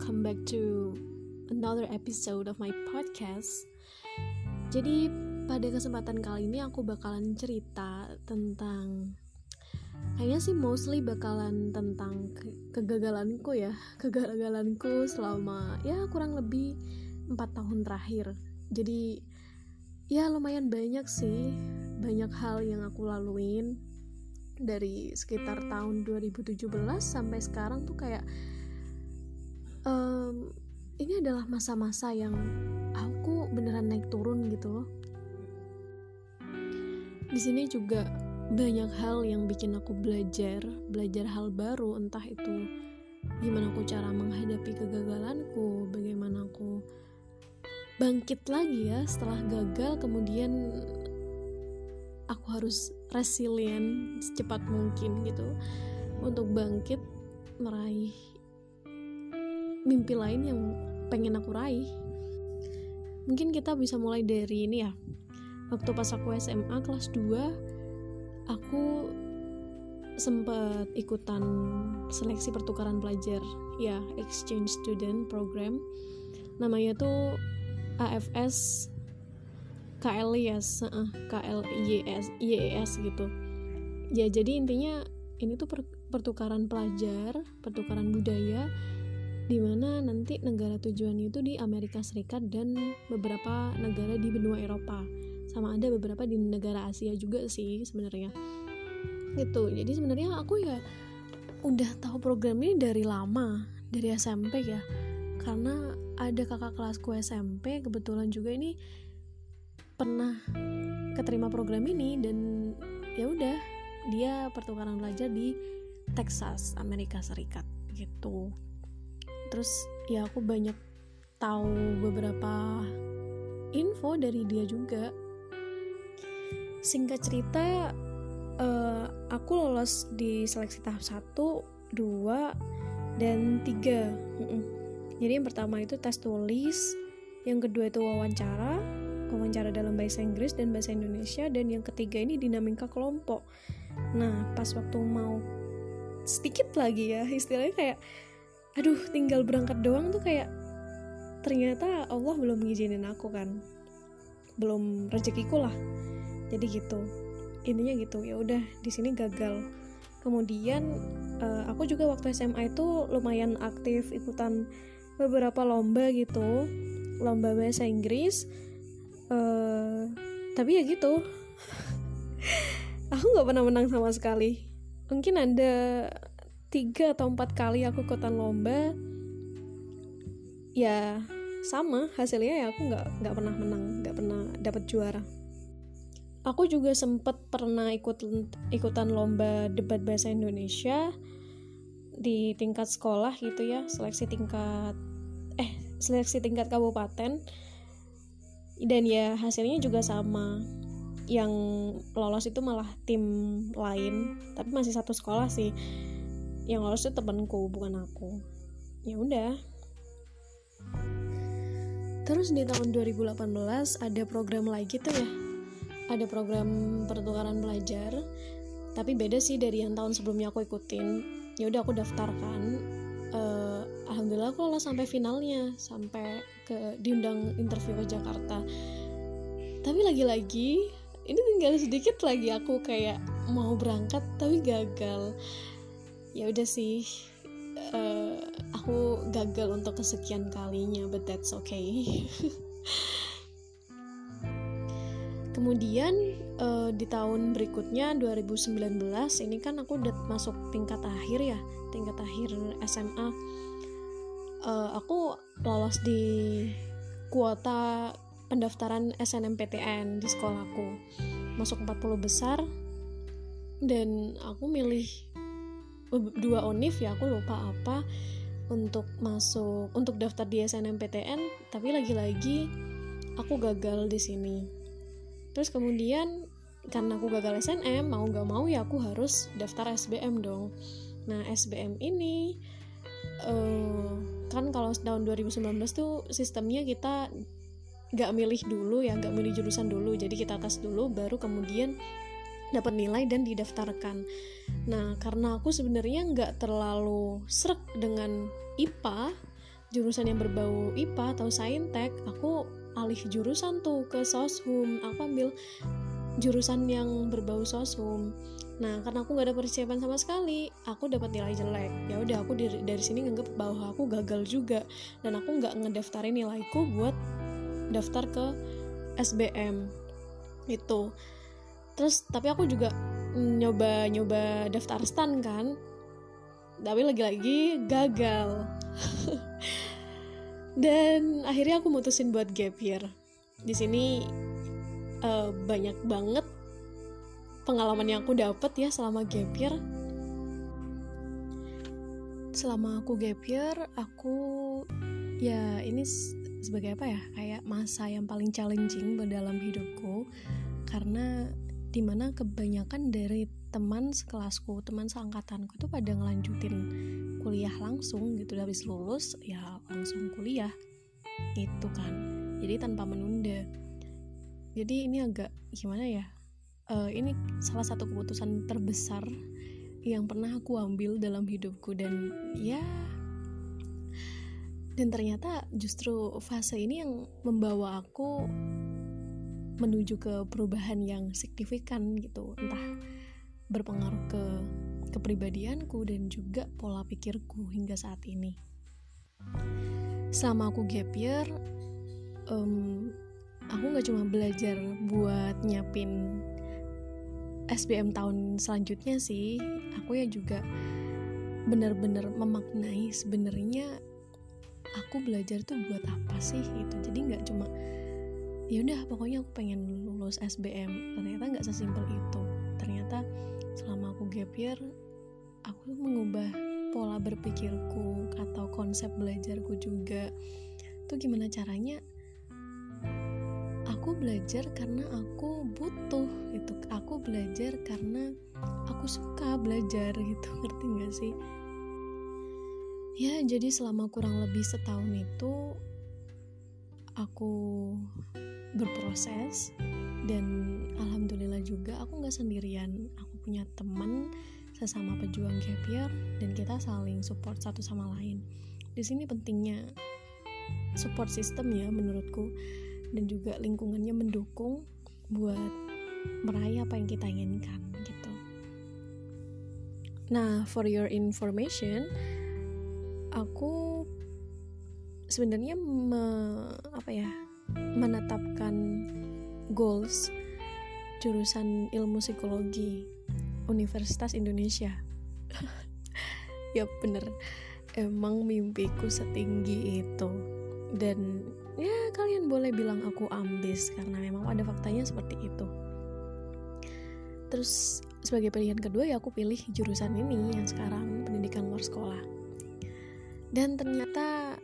welcome back to another episode of my podcast. Jadi pada kesempatan kali ini aku bakalan cerita tentang kayaknya sih mostly bakalan tentang ke kegagalanku ya, kegagalanku selama ya kurang lebih empat tahun terakhir. Jadi ya lumayan banyak sih, banyak hal yang aku laluin dari sekitar tahun 2017 sampai sekarang tuh kayak um, ini adalah masa-masa yang aku beneran naik turun gitu loh. Di sini juga banyak hal yang bikin aku belajar, belajar hal baru, entah itu gimana aku cara menghadapi kegagalanku, bagaimana aku bangkit lagi ya setelah gagal, kemudian aku harus resilient secepat mungkin gitu untuk bangkit meraih mimpi lain yang pengen aku raih. Mungkin kita bisa mulai dari ini ya. Waktu pas aku SMA kelas 2 aku sempat ikutan seleksi pertukaran pelajar ya exchange student program. Namanya tuh AFS KLIS uh, KLIS IES gitu. Ya jadi intinya ini tuh pertukaran pelajar pertukaran budaya di mana nanti negara tujuannya itu di Amerika Serikat dan beberapa negara di benua Eropa. Sama ada beberapa di negara Asia juga sih sebenarnya. Gitu. Jadi sebenarnya aku ya udah tahu program ini dari lama dari SMP ya. Karena ada kakak kelasku SMP kebetulan juga ini pernah keterima program ini dan ya udah dia pertukaran belajar di Texas Amerika Serikat. Gitu terus ya aku banyak tahu beberapa info dari dia juga. Singkat cerita uh, aku lolos di seleksi tahap 1, 2, dan 3 jadi yang pertama itu tes tulis yang kedua itu wawancara wawancara dalam bahasa Inggris dan bahasa Indonesia dan yang ketiga ini dinamika kelompok. Nah pas waktu mau sedikit lagi ya istilahnya kayak aduh tinggal berangkat doang tuh kayak ternyata Allah belum ngizinin aku kan. Belum rezekiku lah. Jadi gitu. Intinya gitu ya udah di sini gagal. Kemudian uh, aku juga waktu SMA itu lumayan aktif ikutan beberapa lomba gitu. Lomba bahasa Inggris. Uh, tapi ya gitu. Aku nggak pernah menang sama sekali. Mungkin ada tiga atau empat kali aku ikutan lomba ya sama hasilnya ya aku nggak nggak pernah menang nggak pernah dapat juara. Aku juga sempet pernah ikut ikutan lomba debat bahasa Indonesia di tingkat sekolah gitu ya seleksi tingkat eh seleksi tingkat kabupaten. Dan ya hasilnya juga sama yang lolos itu malah tim lain tapi masih satu sekolah sih yang lolos itu temanku bukan aku. Ya udah. Terus di tahun 2018 ada program lagi tuh ya. Ada program pertukaran belajar. Tapi beda sih dari yang tahun sebelumnya aku ikutin. Ya udah aku daftarkan. Uh, alhamdulillah aku lolos sampai finalnya. Sampai ke diundang interview ke Jakarta. Tapi lagi-lagi ini tinggal sedikit lagi aku kayak mau berangkat tapi gagal ya udah sih. Uh, aku gagal untuk kesekian kalinya but that's okay. Kemudian uh, di tahun berikutnya 2019 ini kan aku udah masuk tingkat akhir ya tingkat akhir SMA uh, eh, aku lolos di kuota pendaftaran SNMPTN di sekolahku. Masuk 40 besar dan aku milih dua onif ya aku lupa apa untuk masuk untuk daftar di SNMPTN tapi lagi-lagi aku gagal di sini. Terus kemudian karena aku gagal SNM mau gak mau ya aku harus daftar SBM dong. Nah SBM ini uh, kan kalau tahun 2019 tuh sistemnya kita gak milih dulu ya gak milih jurusan dulu. Jadi kita tes dulu baru kemudian dapat nilai dan didaftarkan. Nah karena aku sebenarnya nggak terlalu serak dengan IPA jurusan yang berbau IPA atau saintek aku alih jurusan tuh ke soshum. Aku ambil jurusan yang berbau soshum. Nah karena aku nggak ada persiapan sama sekali aku dapat nilai jelek. Ya udah aku dari, dari sini nganggap bahwa aku gagal juga. Dan aku nggak ngedaftarin nilaiku buat daftar ke SBM itu terus tapi aku juga nyoba nyoba daftar stan kan. Tapi lagi-lagi gagal. Dan akhirnya aku mutusin buat gap year. Di sini uh, banyak banget pengalaman yang aku dapat ya selama gap year. Selama aku gap year aku ya ini sebagai apa ya? Kayak masa yang paling challenging dalam hidupku. Karena di mana kebanyakan dari teman sekelasku teman seangkatanku itu pada ngelanjutin kuliah langsung gitu. Habis lulus ya langsung kuliah. Itu kan. Jadi tanpa menunda. Jadi ini agak gimana ya uh, ini salah satu keputusan terbesar yang pernah aku ambil dalam hidupku. Dan ya dan ternyata justru fase ini yang membawa aku menuju ke perubahan yang signifikan gitu. Entah berpengaruh ke kepribadianku dan juga pola pikirku hingga saat ini. Selama aku gap year um, aku nggak cuma belajar buat nyiapin SBM tahun selanjutnya sih. Aku ya juga benar-benar memaknai sebenarnya aku belajar tuh buat apa sih gitu. Jadi nggak cuma ya udah pokoknya aku pengen lulus SBM ternyata nggak sesimpel itu. Ternyata selama aku gap year aku mengubah pola berpikirku atau konsep belajarku juga. Tuh gimana caranya? Aku belajar karena aku butuh gitu. Aku belajar karena aku suka belajar gitu. Ngerti gak sih? Ya jadi selama kurang lebih setahun itu aku berproses dan alhamdulillah juga aku nggak sendirian aku punya teman sesama pejuang gap year dan kita saling support satu sama lain di sini pentingnya support system ya menurutku dan juga lingkungannya mendukung buat meraih apa yang kita inginkan gitu. Nah, for your information, aku sebenarnya me, apa ya menetapkan goals jurusan ilmu psikologi Universitas Indonesia. ya bener, emang mimpiku setinggi itu. Dan ya kalian boleh bilang aku ambis karena memang ada faktanya seperti itu. Terus sebagai pilihan kedua ya aku pilih jurusan ini yang sekarang pendidikan luar sekolah. Dan ternyata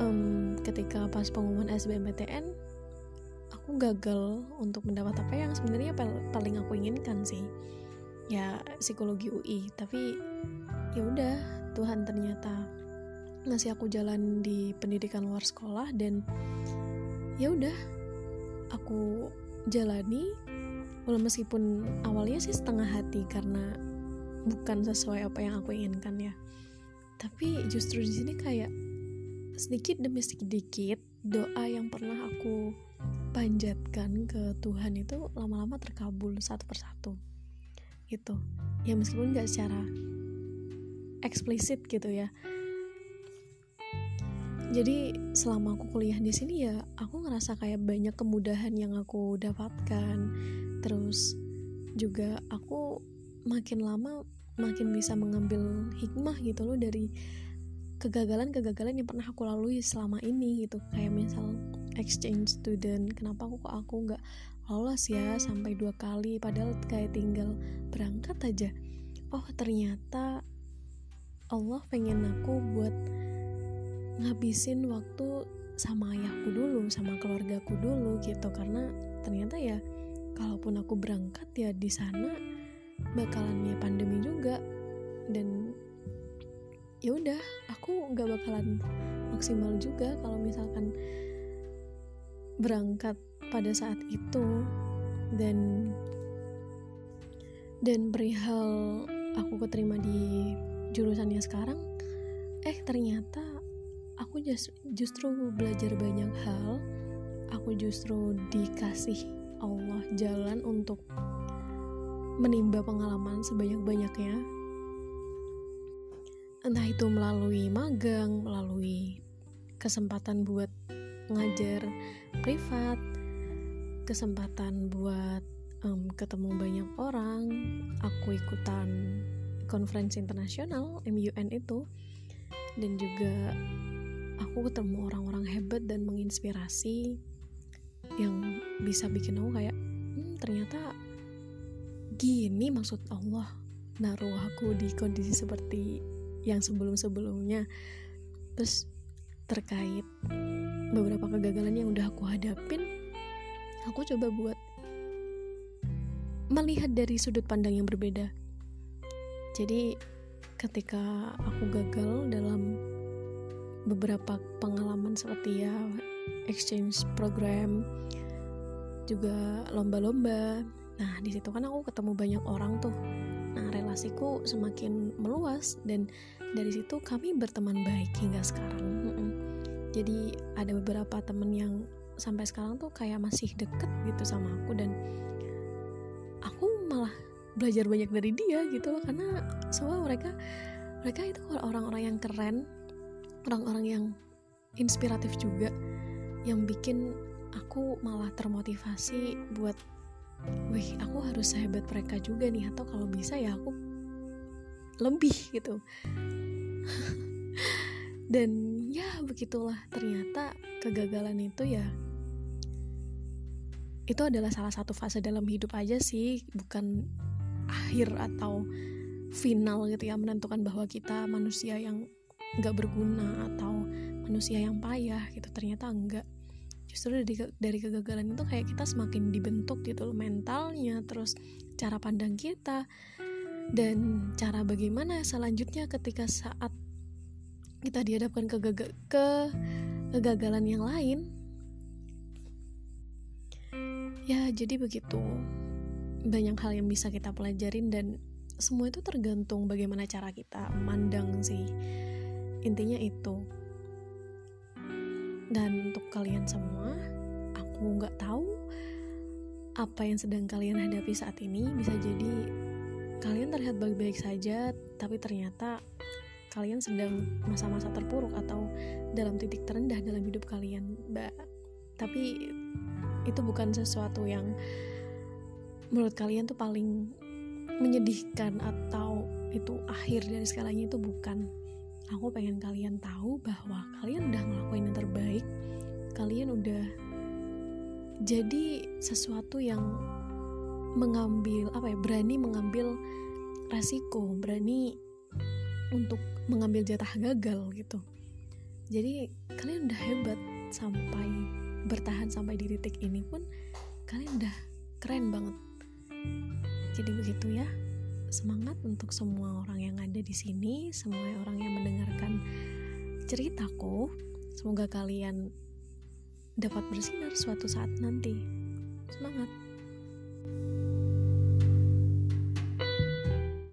um, ketika pas pengumuman SBMPTN aku gagal untuk mendapat apa yang sebenarnya paling aku inginkan sih. Ya psikologi UI tapi ya udah Tuhan ternyata ngasih aku jalan di pendidikan luar sekolah dan ya udah aku jalani. Walau meskipun awalnya sih setengah hati karena bukan sesuai apa yang aku inginkan ya. Tapi justru di sini kayak sedikit demi sedikit doa yang pernah aku panjatkan ke Tuhan itu lama-lama terkabul satu persatu. Gitu. Ya meskipun gak secara eksplisit gitu ya. Jadi selama aku kuliah di sini ya aku ngerasa kayak banyak kemudahan yang aku dapatkan. Terus juga aku makin lama makin bisa mengambil hikmah gitu loh dari kegagalan-kegagalan yang pernah aku lalui selama ini gitu. Kayak misal exchange student kenapa aku kok aku nggak lolos ya sampai dua kali padahal kayak tinggal berangkat aja. Oh ternyata Allah pengen aku buat ngabisin waktu sama ayahku dulu sama keluargaku dulu gitu. Karena ternyata ya kalaupun aku berangkat ya di sana bakalannya pandemi juga. Dan ya udah aku nggak bakalan maksimal juga kalau misalkan berangkat pada saat itu dan dan perihal aku keterima di jurusannya sekarang eh ternyata aku just, justru belajar banyak hal. Aku justru dikasih Allah jalan untuk menimba pengalaman sebanyak-banyaknya entah itu melalui magang melalui kesempatan buat ngajar privat kesempatan buat um, ketemu banyak orang aku ikutan konferensi internasional MUN itu dan juga aku ketemu orang-orang hebat dan menginspirasi yang bisa bikin aku kayak hmm, ternyata gini maksud Allah naruh aku di kondisi seperti yang sebelum-sebelumnya terus terkait beberapa kegagalan yang udah aku hadapin aku coba buat melihat dari sudut pandang yang berbeda. Jadi ketika aku gagal dalam beberapa pengalaman seperti ya exchange program juga lomba-lomba. Nah, di situ kan aku ketemu banyak orang tuh. Relasiku semakin meluas dan dari situ kami berteman baik hingga sekarang. Jadi ada beberapa temen yang sampai sekarang tuh kayak masih deket gitu sama aku dan aku malah belajar banyak dari dia gitu loh karena semua mereka mereka itu orang-orang yang keren orang-orang yang inspiratif juga yang bikin aku malah termotivasi buat wih aku harus sehebat mereka juga nih atau kalau bisa ya aku lebih gitu. Dan ya begitulah ternyata kegagalan itu ya itu adalah salah satu fase dalam hidup aja sih bukan akhir atau final gitu ya menentukan bahwa kita manusia yang nggak berguna atau manusia yang payah gitu ternyata enggak justru dari dari kegagalan itu kayak kita semakin dibentuk gitu loh mentalnya terus cara pandang kita dan cara bagaimana selanjutnya ketika saat kita dihadapkan ke, ke kegagalan yang lain. Ya jadi begitu. Banyak hal yang bisa kita pelajarin dan semua itu tergantung bagaimana cara kita memandang sih. Intinya itu dan untuk kalian semua aku nggak tahu apa yang sedang kalian hadapi saat ini. Bisa jadi kalian terlihat baik-baik saja tapi ternyata kalian sedang masa-masa terpuruk atau dalam titik terendah dalam hidup kalian mbak. Tapi itu bukan sesuatu yang menurut kalian tuh paling menyedihkan atau itu akhir dari segalanya itu bukan aku pengen kalian tahu bahwa kalian udah ngelakuin yang terbaik. Kalian udah jadi sesuatu yang mengambil apa ya berani mengambil resiko berani untuk mengambil jatah gagal gitu. Jadi kalian udah hebat sampai bertahan sampai di titik ini pun kalian udah keren banget. Jadi begitu ya semangat untuk semua orang yang ada di sini semua orang yang mendengarkan ceritaku. Semoga kalian dapat bersinar suatu saat nanti. Semangat